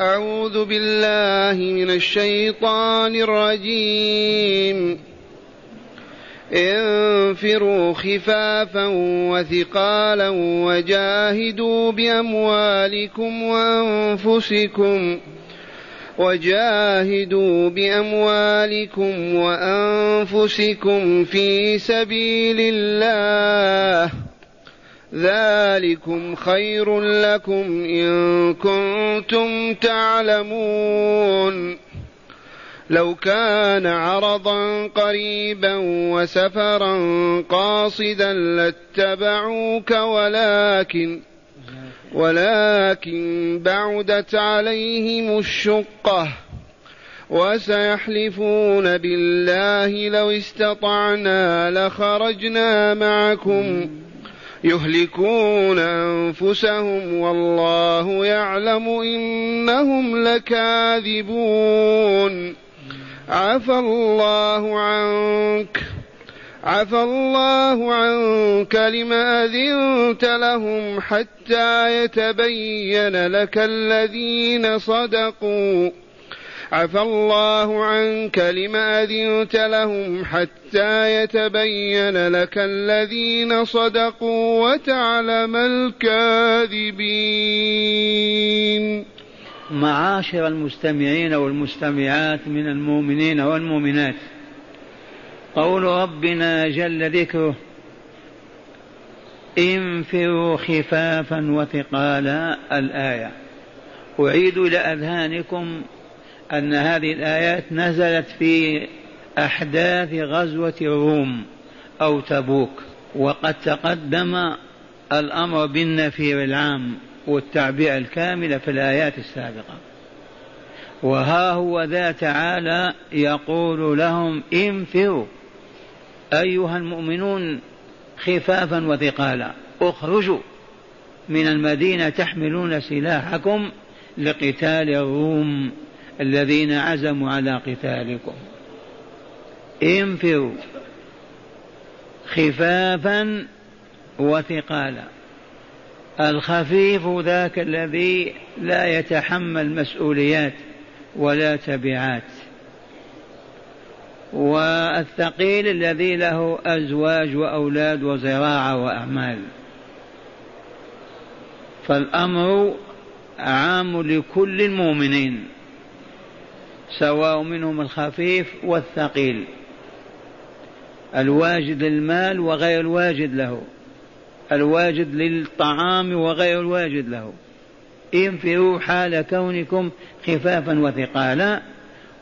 أعوذ بالله من الشيطان الرجيم. انفروا خفافا وثقالا وجاهدوا بأموالكم وأنفسكم وجاهدوا بأموالكم وأنفسكم في سبيل الله. ذلكم خير لكم إن كنتم تعلمون. لو كان عرضا قريبا وسفرا قاصدا لاتبعوك ولكن ولكن بعدت عليهم الشقة وسيحلفون بالله لو استطعنا لخرجنا معكم. يهلكون أنفسهم والله يعلم إنهم لكاذبون. عفى الله عنك. عفى الله عنك لما أذنت لهم حتى يتبين لك الذين صدقوا. عفى الله عنك لما أذنت لهم حتى يتبين لك الذين صدقوا وتعلم الكاذبين. معاشر المستمعين والمستمعات من المؤمنين والمؤمنات قول ربنا جل ذكره انفروا خفافا وثقالا الآية. أعيد إلى أذهانكم أن هذه الآيات نزلت في أحداث غزوة الروم أو تبوك وقد تقدم الأمر بالنفير العام والتعبئة الكاملة في الآيات السابقة. وها هو ذا تعالى يقول لهم انفروا أيها المؤمنون خفافا وثقالا اخرجوا من المدينة تحملون سلاحكم لقتال الروم. الذين عزموا على قتالكم. انفروا خفافا وثقالا. الخفيف ذاك الذي لا يتحمل مسؤوليات ولا تبعات. والثقيل الذي له أزواج وأولاد وزراعة وأعمال. فالأمر عام لكل المؤمنين. سواء منهم الخفيف والثقيل. الواجد للمال وغير الواجد له. الواجد للطعام وغير الواجد له. انفروا حال كونكم خفافا وثقالا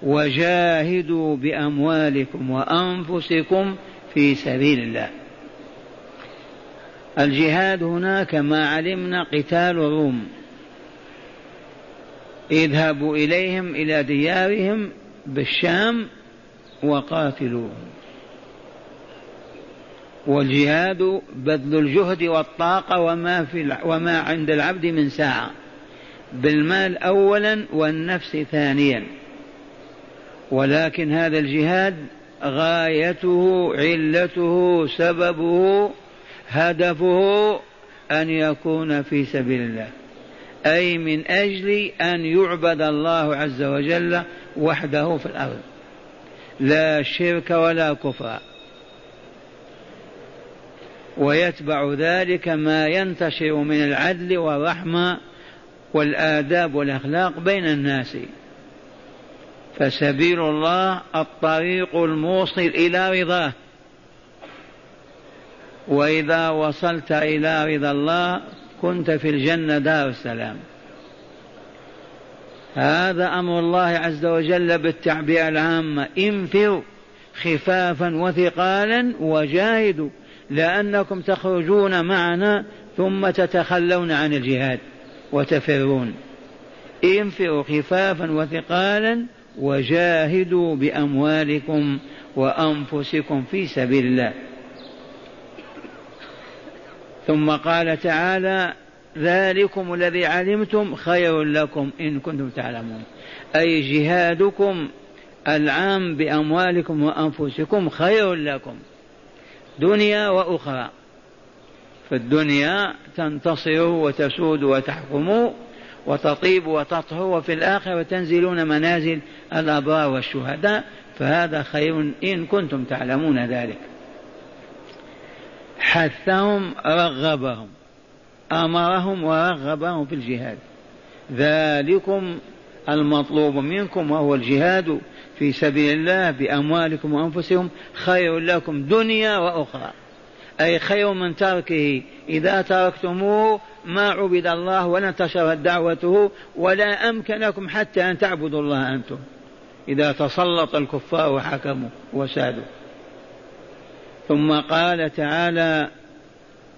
وجاهدوا بأموالكم وأنفسكم في سبيل الله. الجهاد هنا كما علمنا قتال الروم. اذهبوا إليهم إلى ديارهم بالشام وقاتلوهم. والجهاد بذل الجهد والطاقة وما, في وما عند العبد من ساعة. بالمال أولا والنفس ثانيا. ولكن هذا الجهاد غايته علته سببه هدفه أن يكون في سبيل الله. أي من أجل أن يعبد الله عز وجل وحده في الأرض. لا شرك ولا كفر. ويتبع ذلك ما ينتشر من العدل والرحمة والآداب والأخلاق بين الناس. فسبيل الله الطريق الموصل إلى رضاه. وإذا وصلت إلى رضا الله كنت في الجنة دار السلام. هذا أمر الله عز وجل بالتعبئة العامة انفروا خفافا وثقالا وجاهدوا لأنكم تخرجون معنا ثم تتخلون عن الجهاد وتفرون. انفروا خفافا وثقالا وجاهدوا بأموالكم وأنفسكم في سبيل الله. ثم قال تعالى ذلكم الذي علمتم خير لكم إن كنتم تعلمون. أي جهادكم العام بأموالكم وأنفسكم خير لكم. دنيا وأخرى. في الدنيا تنتصروا وتسودوا وتحكموا وتطيب وتطهر وفي الآخرة تنزلون منازل الأبرار والشهداء. فهذا خير إن كنتم تعلمون ذلك. حثهم رغبهم أمرهم ورغبهم في الجهاد. ذلكم المطلوب منكم وهو الجهاد في سبيل الله بأموالكم وأنفسكم خير لكم دنيا وأخرى. أي خير من تركه. إذا تركتموه ما عبد الله ولا انتشرت دعوته ولا امكن لكم حتى أن تعبدوا الله أنتم. إذا تسلط الكفار وحكموا وسادوا. ثم قال تعالى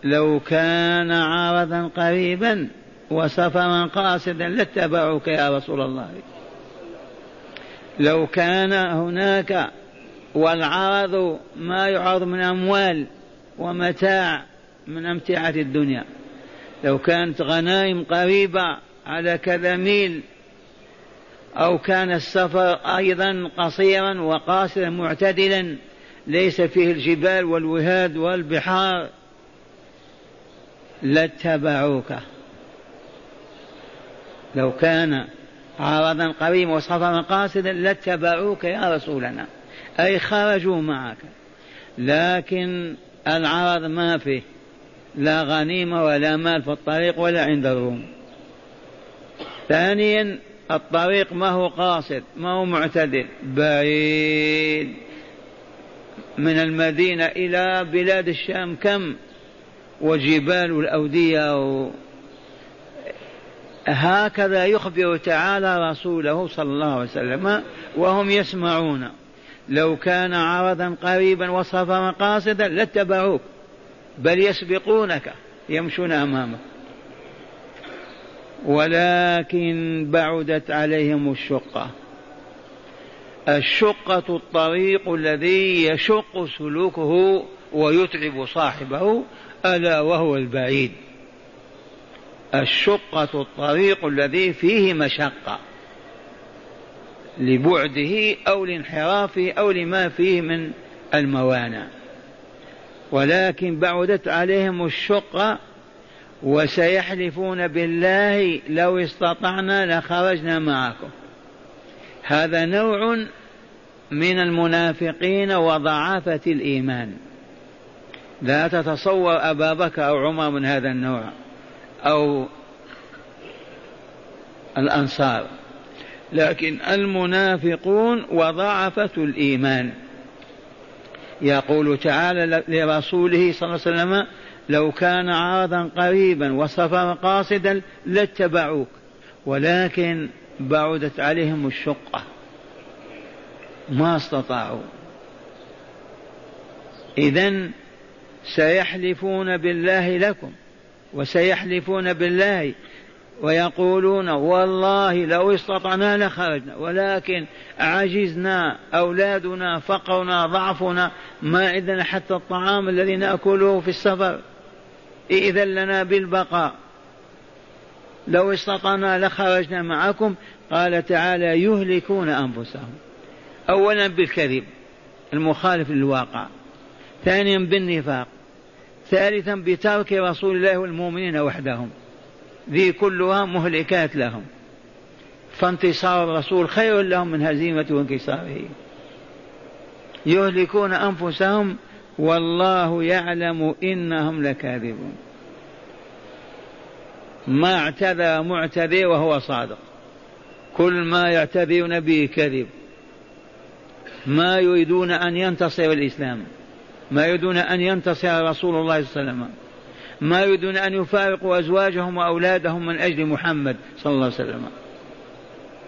لو كان عارضا قريبا وسفرا قاصدا لاتبعوك يا رسول الله. لو كان هناك والعرض ما يعرض من أموال ومتاع من أمتعة الدنيا. لو كانت غنائم قريبة على كذا ميل أو كان السفر أيضا قصيرا وقاصرا معتدلا ليس فيه الجبال والوهاد والبحار. لاتبعوك. لو كان عرضا قريبا وسفرا قاصدا لاتبعوك يا رسولنا. أي خرجوا معك. لكن العرض ما فيه. لا غنيمة ولا مال في الطريق ولا عند الروم. ثانيا الطريق ما هو قاصد ما هو معتدل بعيد. من المدينة إلى بلاد الشام كم؟ وجبال الأودية. هكذا يخبر تعالى رسوله صلى الله عليه وسلم وهم يسمعون. لو كان عرضا قريبا وسفرا قاصدا لاتبعوك بل يسبقونك يمشون أمامك. ولكن بعدت عليهم الشقة. الشقة الطريق الذي يشق سلوكه ويتعب صاحبه ألا وهو البعيد. الشقة الطريق الذي فيه مشقة لبعده أو لانحرافه أو لما فيه من الموانع. ولكن بعدت عليهم الشقة وسيحلفون بالله لو استطعنا لخرجنا معكم. هذا نوع من المنافقين وضعافة الإيمان. لا تتصور أبا بكر أو عمر من هذا النوع أو الأنصار. لكن المنافقون وضعفة الإيمان. يقول تعالى لرسوله صلى الله عليه وسلم لو كان عارضا قريبا وسفرا قاصدا لاتبعوك ولكن بعدت عليهم الشقة. ما استطاعوا. إذا سيحلفون بالله لكم وسيحلفون بالله ويقولون والله لو استطعنا لخرجنا ولكن عجزنا أولادنا فقرنا ضعفنا ما عندنا حتى الطعام الذي نأكله في السفر. إذا لنا بالبقاء. لو استطعنا لخرجنا معكم قال تعالى يهلكون أنفسهم. أولا بالكذب المخالف للواقع ثانيا بالنفاق ثالثا بترك رسول الله والمؤمنين وحدهم. ذي كلها مهلكات لهم. فانتصار الرسول خير لهم من هزيمة وانكساره. يهلكون أنفسهم والله يعلم إنهم لكاذبون. ما اعتذر معتذر وهو صادق. كل ما يعتذرون به كذب. ما يريدون أن ينتصر الإسلام. ما يريدون أن ينتصر رسول الله صلى الله عليه وسلم. ما يريدون أن يفارقوا أزواجهم وأولادهم من أجل محمد صلى الله عليه وسلم.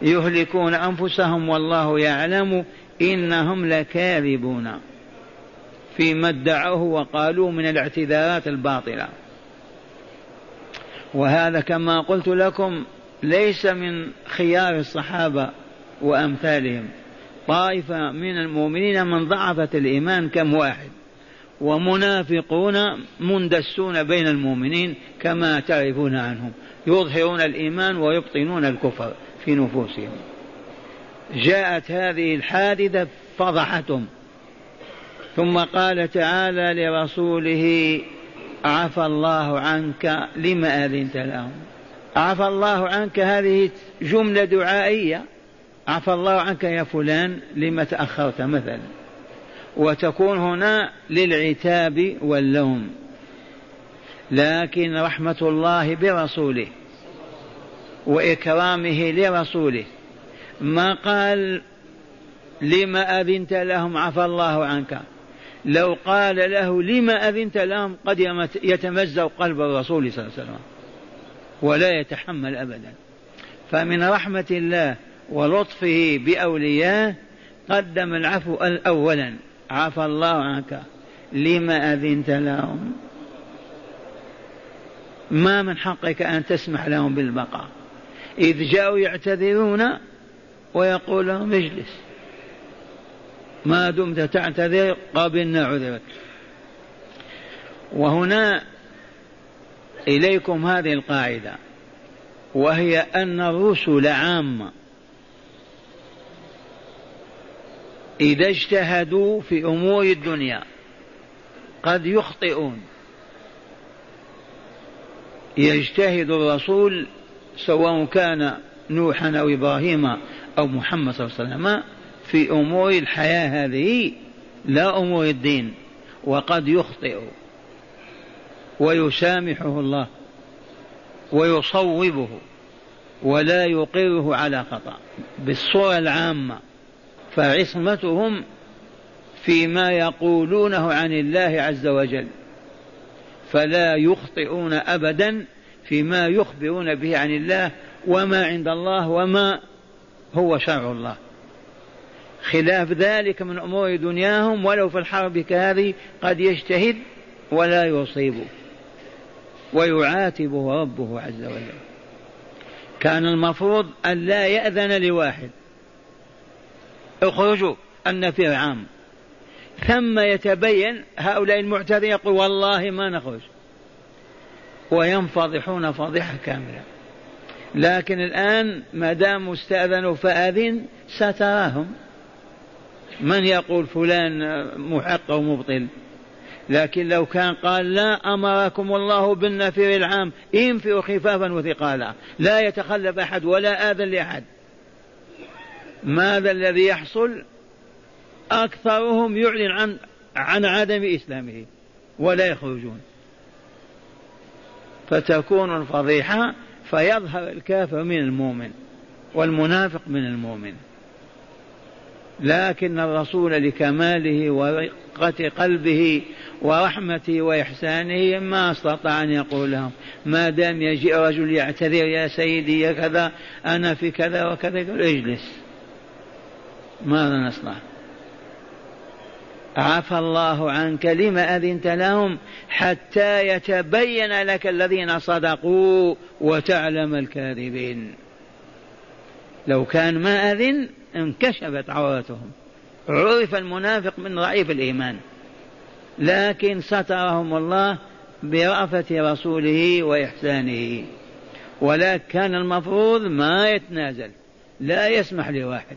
يهلكون أنفسهم والله يعلم إنهم لكاذبون فيما ادعوه وقالوا من الاعتذارات الباطلة. وهذا كما قلت لكم ليس من خيار الصحابة وأمثالهم. طائفة من المؤمنين من ضعفت الإيمان كم واحد. ومنافقون مندسون بين المؤمنين كما تعرفون عنهم. يظهرون الإيمان ويبطنون الكفر في نفوسهم. جاءت هذه الحادثة فضحتهم. ثم قال تعالى لرسوله عفى الله عنك لم أذنت لهم. عفى الله عنك هذه جملة دعائية. عفى الله عنك يا فلان لما تأخرت مثلا. وتكون هنا للعتاب واللوم. لكن رحمة الله برسوله وإكرامه لرسوله. ما قال لما أذنت لهم عفى الله عنك. لو قال له لما أذنت لهم قد يتمزق قلب الرسول صلى الله عليه وسلم. ولا يتحمل أبدا. فمن رحمة الله ولطفه بأولياه قدم العفو أولا. عفى الله عنك. لما أذنت لهم؟ ما من حقك أن تسمح لهم بالبقاء. إذ جاءوا يعتذرون ويقول لهم اجلس. ما دمت تعتذر قبلنا عذرك. وهنا إليكم هذه القاعدة. وهي أن الرسل عامة. إذا اجتهدوا في أمور الدنيا قد يخطئون. يجتهد الرسول سواء كان نوحا أو إبراهيم أو محمد صلى الله عليه وسلم في أمور الحياة هذه لا أمور الدين وقد يخطئ. ويسامحه الله. ويصوبه. ولا يقره على خطأ. بالصورة العامة. فعصمتهم فيما يقولونه عن الله عز وجل فلا يخطئون ابدا فيما يخبرون به عن الله وما عند الله وما هو شرع الله. خلاف ذلك من أمور دنياهم ولو في الحرب كهذه قد يجتهد ولا يصيب ويعاتبه ربه عز وجل. كان المفروض أن لا يأذن لواحد. اخرجوا النفير عام. ثم يتبين هؤلاء المعتذرين يقول والله ما نخرج. وينفضحون فضيحة كاملة. لكن الآن ما دام استأذنوا فأذن ستراهم. من يقول فلان محق أو مبطل؟ لكن لو كان قال لا أمركم الله بالنفير العام إنفروا خفافا وثقالا. لا يتخلف أحد ولا آذن لأحد. ماذا الذي يحصل؟ أكثرهم يعلن عن عن عدم إسلامه ولا يخرجون. فتكون الفضيحة فيظهر الكافر من المؤمن والمنافق من المؤمن. لكن الرسول لكماله ورقة قلبه ورحمته وإحسانه ما استطاع أن يقول لهم ما دام يجيء رجل يعتذر يا سيدي يا كذا أنا في كذا وكذا. يقول اجلس. ماذا نصنع؟ عفى الله عنك لما أذنت لهم حتى يتبين لك الذين صدقوا وتعلم الكاذبين. لو كان ما أذن انكشفت عورتهم. عرف المنافق من ضعيف الإيمان. لكن سترهم الله برأفة رسوله وإحسانه. ولكن كان المفروض ما يتنازل لا يسمح لواحد.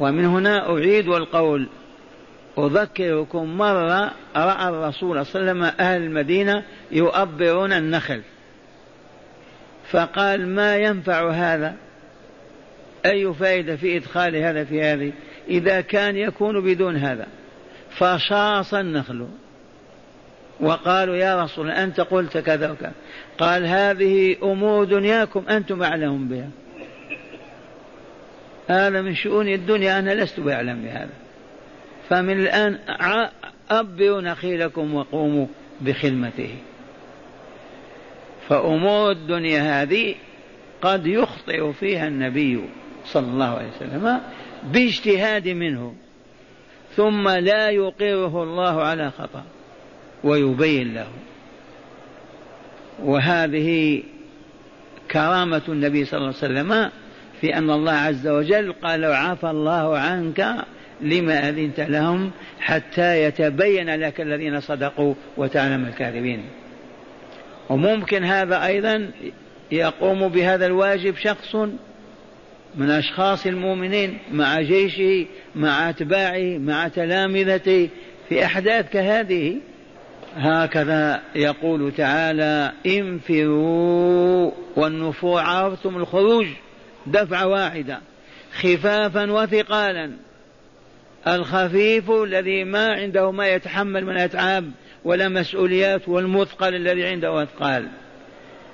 ومن هنا أعيد القول. أذكركم مرة رأى الرسول صلى الله عليه وسلم أهل المدينة يؤبرون النخل. فقال ما ينفع هذا؟ أي فائدة في إدخال هذا في هذه؟ إذا كان يكون بدون هذا. فشاص النخل. وقالوا يا رسول أنت قلت كذا وكذا. قال هذه أمور دنياكم أنتم أعلم بها. هذا من شؤون الدنيا أنا لست بأعلم بهذا. فمن الآن أبروا نخيلكم وقوموا بخدمته. فأمور الدنيا هذه قد يخطئ فيها النبي صلى الله عليه وسلم باجتهاد منه ثم لا يقره الله على خطأ ويبين له. وهذه كرامة النبي صلى الله عليه وسلم في أن الله عز وجل قال عفى الله عنك لما أذنت لهم حتى يتبين لك الذين صدقوا وتعلم الكاذبين. وممكن هذا أيضا يقوم بهذا الواجب شخص من أشخاص المؤمنين مع جيشه مع أتباعه مع تلامذته في أحداث كهذه. هكذا يقول تعالى انفروا والنفور عرفتم الخروج. دفعة واحدة خفافا وثقالا. الخفيف الذي ما عنده ما يتحمل من أتعاب ولا مسؤوليات والمثقل الذي عنده أثقال.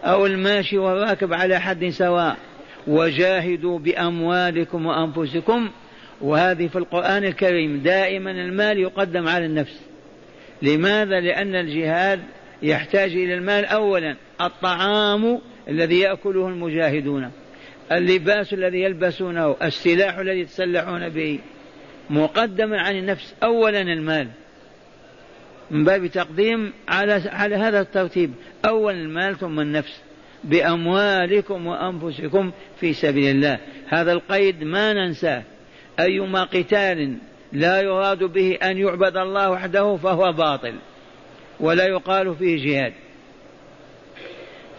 أو الماشي والراكب على حد سواء. وجاهدوا بأموالكم وأنفسكم. وهذه في القرآن الكريم دائما المال يقدم على النفس. لماذا؟ لأن الجهاد يحتاج إلى المال أولا الطعام الذي يأكله المجاهدون. اللباس الذي يلبسونه السلاح الذي يتسلحون به. مقدما عن النفس أولا المال. من باب تقديم على على هذا الترتيب أولا المال ثم النفس. بأموالكم وأنفسكم في سبيل الله. هذا القيد ما ننساه. أيما قتال لا يراد به أن يعبد الله وحده فهو باطل ولا يقال فيه جهاد.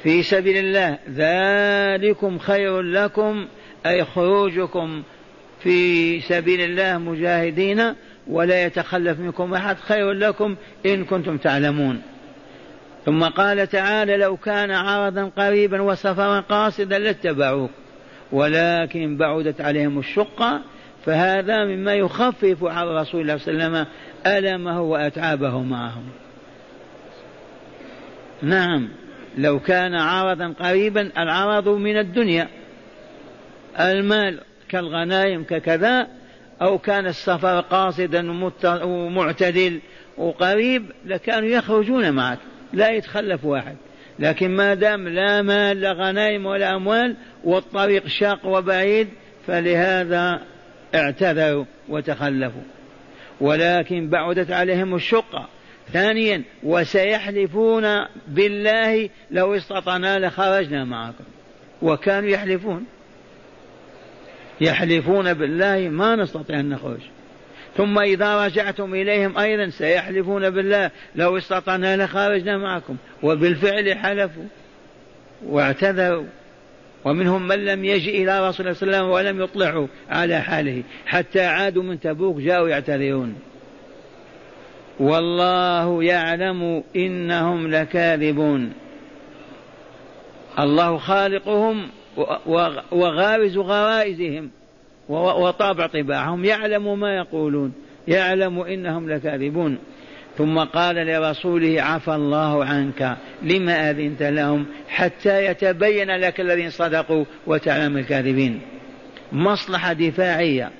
في سبيل الله ذلكم خير لكم أي خروجكم في سبيل الله مجاهدين ولا يتخلف منكم أحد خير لكم إن كنتم تعلمون. ثم قال تعالى لو كان عرضا قريبا وسفرا قاصدا لاتبعوك ولكن بعدت عليهم الشقة فهذا مما يخفف على رسول الله صلى الله عليه وسلم ألمه وأتعابه معهم. نعم. لو كان عرضا قريبا العرض من الدنيا. المال كالغنائم ككذا أو كان السفر قاصدا ومعتدل وقريب لكانوا يخرجون معك. لا يتخلف واحد. لكن ما دام لا مال لا غنائم ولا أموال والطريق شاق وبعيد فلهذا اعتذروا وتخلفوا. ولكن بعدت عليهم الشقة. ثانيا وسيحلفون بالله لو استطعنا لخرجنا معكم. وكانوا يحلفون. يحلفون بالله ما نستطيع أن نخرج. ثم إذا رجعتم إليهم أيضا سيحلفون بالله لو استطعنا لخرجنا معكم. وبالفعل حلفوا. واعتذروا. ومنهم من لم يجئ إلى رسول الله صلى الله عليه وسلم ولم يطلعوا على حاله. حتى عادوا من تبوك جاءوا يعتذرون. والله يعلم إنهم لكاذبون. الله خالقهم وغارز غرائزهم وطابع طباعهم. يعلم ما يقولون. يعلم إنهم لكاذبون. ثم قال لرسوله عفى الله عنك. لما أذنت لهم حتى يتبين لك الذين صدقوا وتعلم الكاذبين. مصلحة دفاعية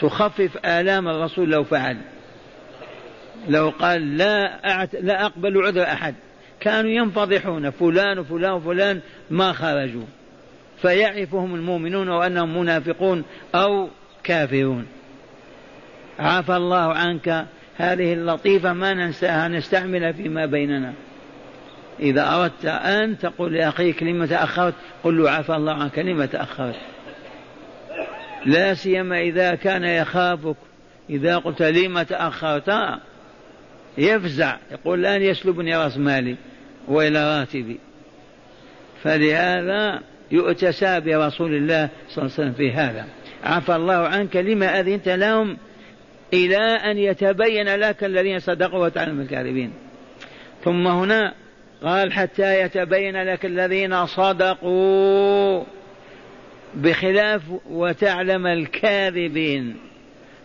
تخفف آلام الرسول لو فعل. لو قال لا لا أقبل عذر أحد. كانوا ينفضحون فلان وفلان وفلان ما خرجوا. فيعرفهم المؤمنون وأنهم منافقون أو كافرون. عفى الله عنك. هذه اللطيفة ما ننساها نستعملها فيما بيننا. إذا أردت أن تقول لأخيك لما تأخرت قل له عفى الله عنك لما تأخرت. لا سيما إذا كان يخافك. إذا قلت لما تأخرت يفزع يقول الآن يسلبني رأس مالي وإلى راتبي. فلهذا يؤتسى برسول الله صلى الله عليه وسلم في هذا. عفى الله عنك لما أذنت لهم؟ إلى أن يتبين لك الذين صدقوا وتعلم الكاذبين. ثم هنا قال حتى يتبين لك الذين صدقوا بخلاف وتعلم الكاذبين.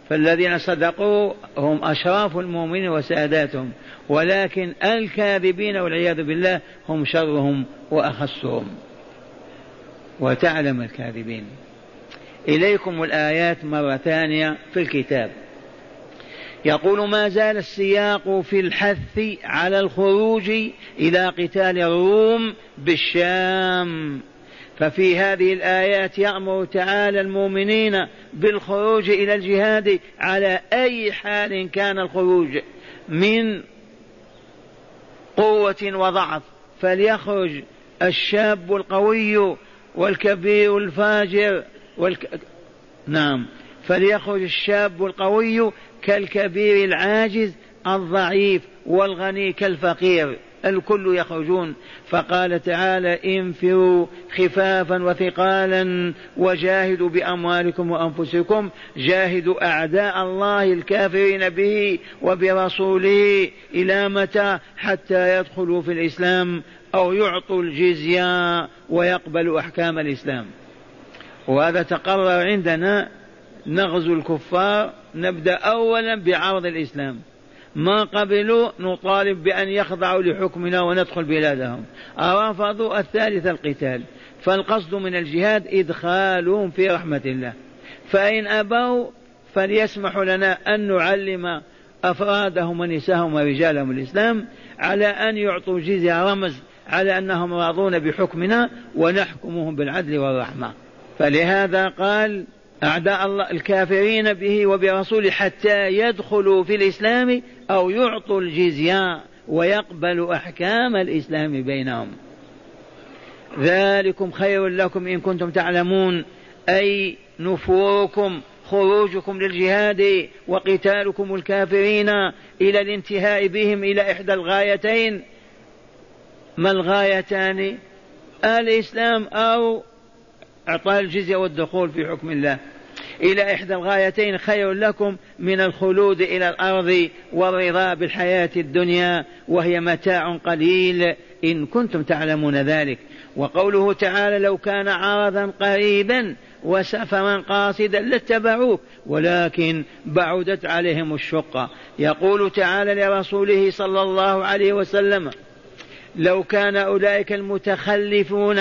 فالذين صدقوا هم أشراف المؤمنين وساداتهم ولكن الكاذبين والعياذ بالله هم شرهم وأخسهم. وتعلم الكاذبين. إليكم الآيات مرة ثانية في الكتاب. يقول ما زال السياق في الحث على الخروج إلى قتال الروم بالشام. ففي هذه الآيات يأمر تعالى المؤمنين بالخروج إلى الجهاد على أي حال كان الخروج من قوة وضعف. فليخرج الشاب القوي والكبير الفاجر والك... نعم. فليخرج الشاب القوي كالكبير العاجز الضعيف والغني كالفقير. الكل يخرجون. فقال تعالى انفروا خفافا وثقالا وجاهدوا بأموالكم وأنفسكم. جاهدوا أعداء الله الكافرين به وبرسوله إلى متى؟ حتى يدخلوا في الإسلام أو يعطوا الجزية ويقبلوا أحكام الإسلام. وهذا تقرر عندنا نغزو الكفار. نبدأ اولا بعرض الإسلام. ما قبلوا نطالب بأن يخضعوا لحكمنا وندخل بلادهم. رفضوا الثالث القتال. فالقصد من الجهاد إدخالهم في رحمة الله. فإن أبوا فليسمحوا لنا أن نعلم أفرادهم ونساءهم ورجالهم الإسلام على أن يعطوا جزية رمز على أنهم راضون بحكمنا ونحكمهم بالعدل والرحمة. فلهذا قال أعداء الله الكافرين به وبرسوله حتى يدخلوا في الإسلام أو يعطوا الجزية ويقبلوا أحكام الإسلام بينهم. ذلكم خير لكم إن كنتم تعلمون. أي نفوركم خروجكم للجهاد وقتالكم الكافرين إلى الانتهاء بهم إلى إحدى الغايتين. ما الغايتان؟ الإسلام أو إعطاء الجزية والدخول في حكم الله. إلى إحدى الغايتين خير لكم من الخلود إلى الأرض والرضا بالحياة الدنيا وهي متاع قليل إن كنتم تعلمون ذلك. وقوله تعالى لو كان عرضا قريبا وسفرا قاصدا لاتبعوك ولكن بعدت عليهم الشقة يقول تعالى لرسوله صلى الله عليه وسلم لو كان أولئك المتخلفون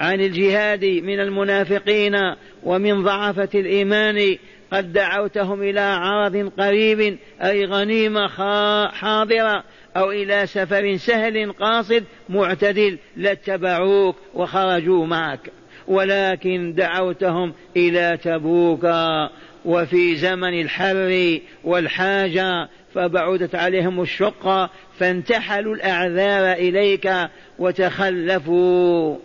عن الجهاد من المنافقين ومن ضعفة الإيمان قد دعوتهم إلى عرض قريب أي غنيمة حاضرة أو إلى سفر سهل قاصد معتدل لاتبعوك وخرجوا معك. ولكن دعوتهم إلى تبوك. وفي زمن الحر والحاجة فبعدت عليهم الشقة فانتحلوا الأعذار إليك وتخلفوا.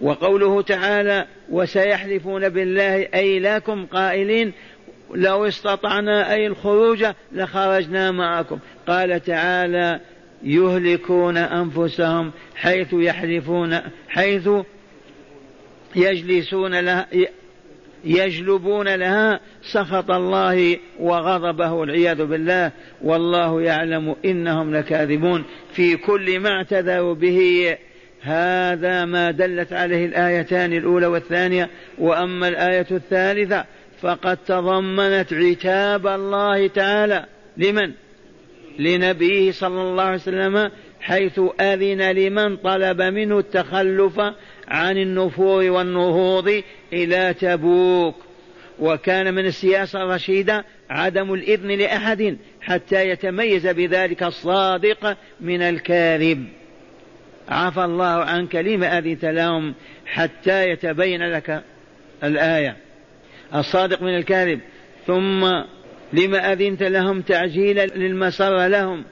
وقوله تعالى وسيحلفون بالله أي لكم قائلين لو استطعنا أي الخروج لخرجنا معكم. قال تعالى يهلكون أنفسهم حيث يحلفون حيث يجلسون لها يجلبون لها سخط الله وغضبه والعياذ بالله. والله يعلم إنهم لكاذبون. في كل ما اعتذروا به هذا ما دلت عليه الآيتان الأولى والثانية وأما الآية الثالثة فقد تضمنت عتاب الله تعالى. لمن؟ لنبيه صلى الله عليه وسلم حيث أذن لمن طلب منه التخلف عن النفور والنهوض إلى تبوك. وكان من السياسة الرشيدة عدم الإذن لأحد حتى يتميز بذلك الصادق من الكاذب. عفى الله عنك لما أذنت لهم حتى يتبين لك الآية. الصادق من الكاذب. ثم لما أذنت لهم تعجيلا للمسر لهم.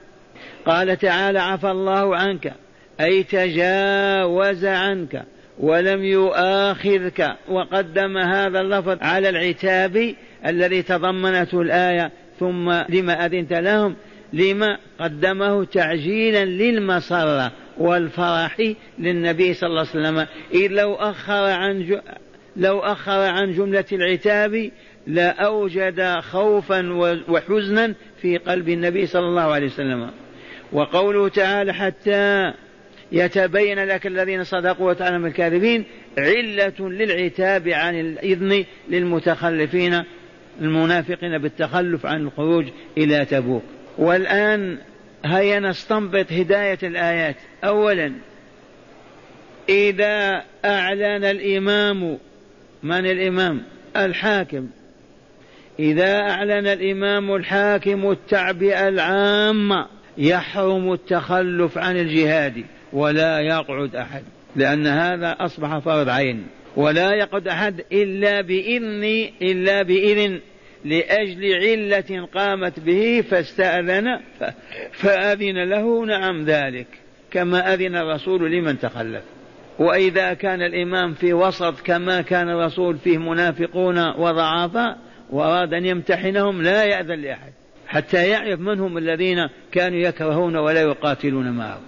قال تعالى عفى الله عنك أي تجاوز عنك ولم يؤاخذك. وقدم هذا اللفظ على العتاب الذي تضمنته الآية. ثم لما أذنت لهم لما قدمه تعجيلا للمسرة. والفرح للنبي صلى الله عليه وسلم. إذ لو أخر عن لو أخر عن جملة العتاب لأوجد خوفا وحزنا في قلب النبي صلى الله عليه وسلم. وقوله تعالى حتى يتبين لك الذين صدقوا وتعلم الكاذبين علة للعتاب عن الإذن للمتخلفين المنافقين بالتخلف عن الخروج إلى تبوك. والآن هيا نستنبط هداية الآيات. أولا إذا أعلن الإمام من الإمام؟ الحاكم. إذا أعلن الإمام الحاكم التعبئة العامة يحرم التخلف عن الجهاد ولا يقعد أحد لأن هذا أصبح فرض عين. ولا يقعد أحد إلا بإذن إلا بإذن لأجل علة قامت به فاستأذن فأذن له نعم ذلك كما أذن الرسول لمن تخلف. وإذا كان الإمام في وسط كما كان الرسول فيه منافقون وضعافاء وأراد أن يمتحنهم لا يأذن لأحد حتى يعرف من هم الذين كانوا يكرهون ولا يقاتلون معه.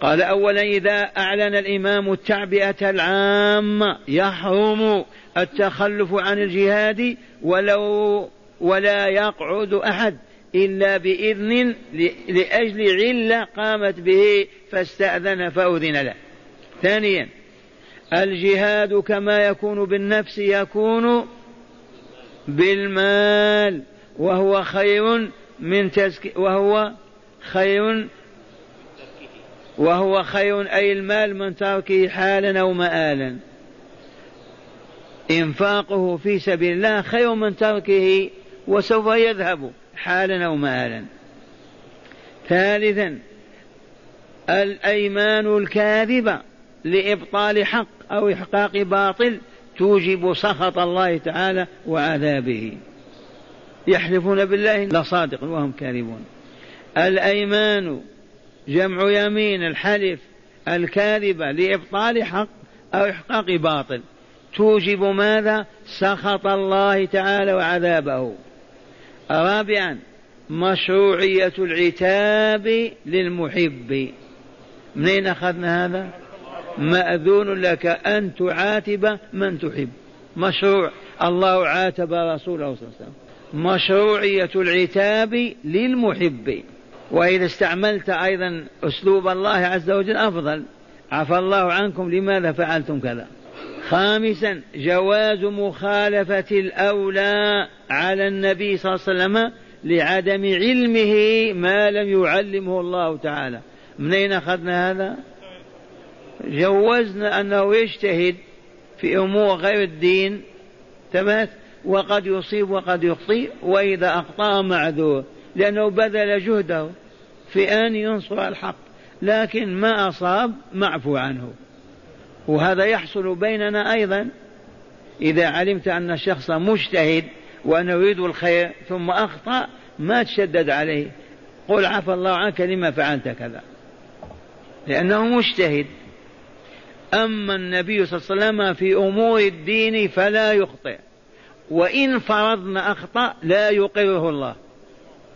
قال أولا إذا أعلن الإمام التعبئة العامة يحرم التخلف عن الجهاد ولو ولا يقعد أحد إلا بإذن لأجل علة قامت به فاستأذن فأذن له. ثانيا الجهاد كما يكون بالنفس يكون بالمال وهو خير من تزكي وهو خير وهو خير أي المال من تركه حالا أو مآلا. إنفاقه في سبيل الله خير من تركه وسوف يذهب حالا أو مآلا. ثالثا الأيمان الكاذبة لإبطال حق أو إحقاق باطل توجب سخط الله تعالى وعذابه. يحلفون بالله لصادق وهم كاذبون. الأيمان جمع يمين الحلف الكاذبة لإبطال حق أو إحقاق باطل توجب ماذا؟ سخط الله تعالى وعذابه. رابعا مشروعية العتاب للمحب. منين أخذنا هذا؟ مأذون لك أن تعاتب من تحب. مشروع. الله عاتب رسوله صلى الله عليه وسلم. مشروعية العتاب للمحب. وإذا استعملت أيضا أسلوب الله عز وجل أفضل. عفى الله عنكم لماذا فعلتم كذا؟ خامسا جواز مخالفة الأولى على النبي صلى الله عليه وسلم لعدم علمه ما لم يعلمه الله تعالى. من أين أخذنا هذا؟ جوزنا أنه يجتهد في أمور غير الدين ثبت وقد يصيب وقد يخطئ وإذا أخطأ معذور لأنه بذل جهده في أن ينصر الحق لكن ما أصاب معفو عنه. وهذا يحصل بيننا أيضا إذا علمت أن الشخص مجتهد وأنه يريد الخير ثم أخطأ ما تشدد عليه. قل عفى الله عنك لما فعلت كذا. لأنه مجتهد. أما النبي صلى الله عليه وسلم في أمور الدين فلا يخطئ. وإن فرضنا أخطأ لا يقره الله.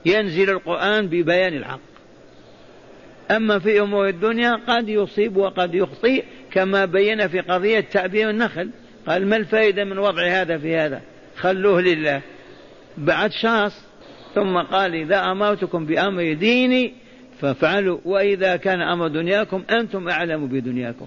ينزل القرآن ببيان الحق. أما في أمور الدنيا قد يصيب وقد يخطئ كما بين في قضية تعبير النخل. قال ما الفائدة من وضع هذا في هذا؟ خلوه لله. بعد شخص ثم قال إذا أمرتكم بأمر ديني فافعلوا وإذا كان أمر دنياكم أنتم أعلم بدنياكم.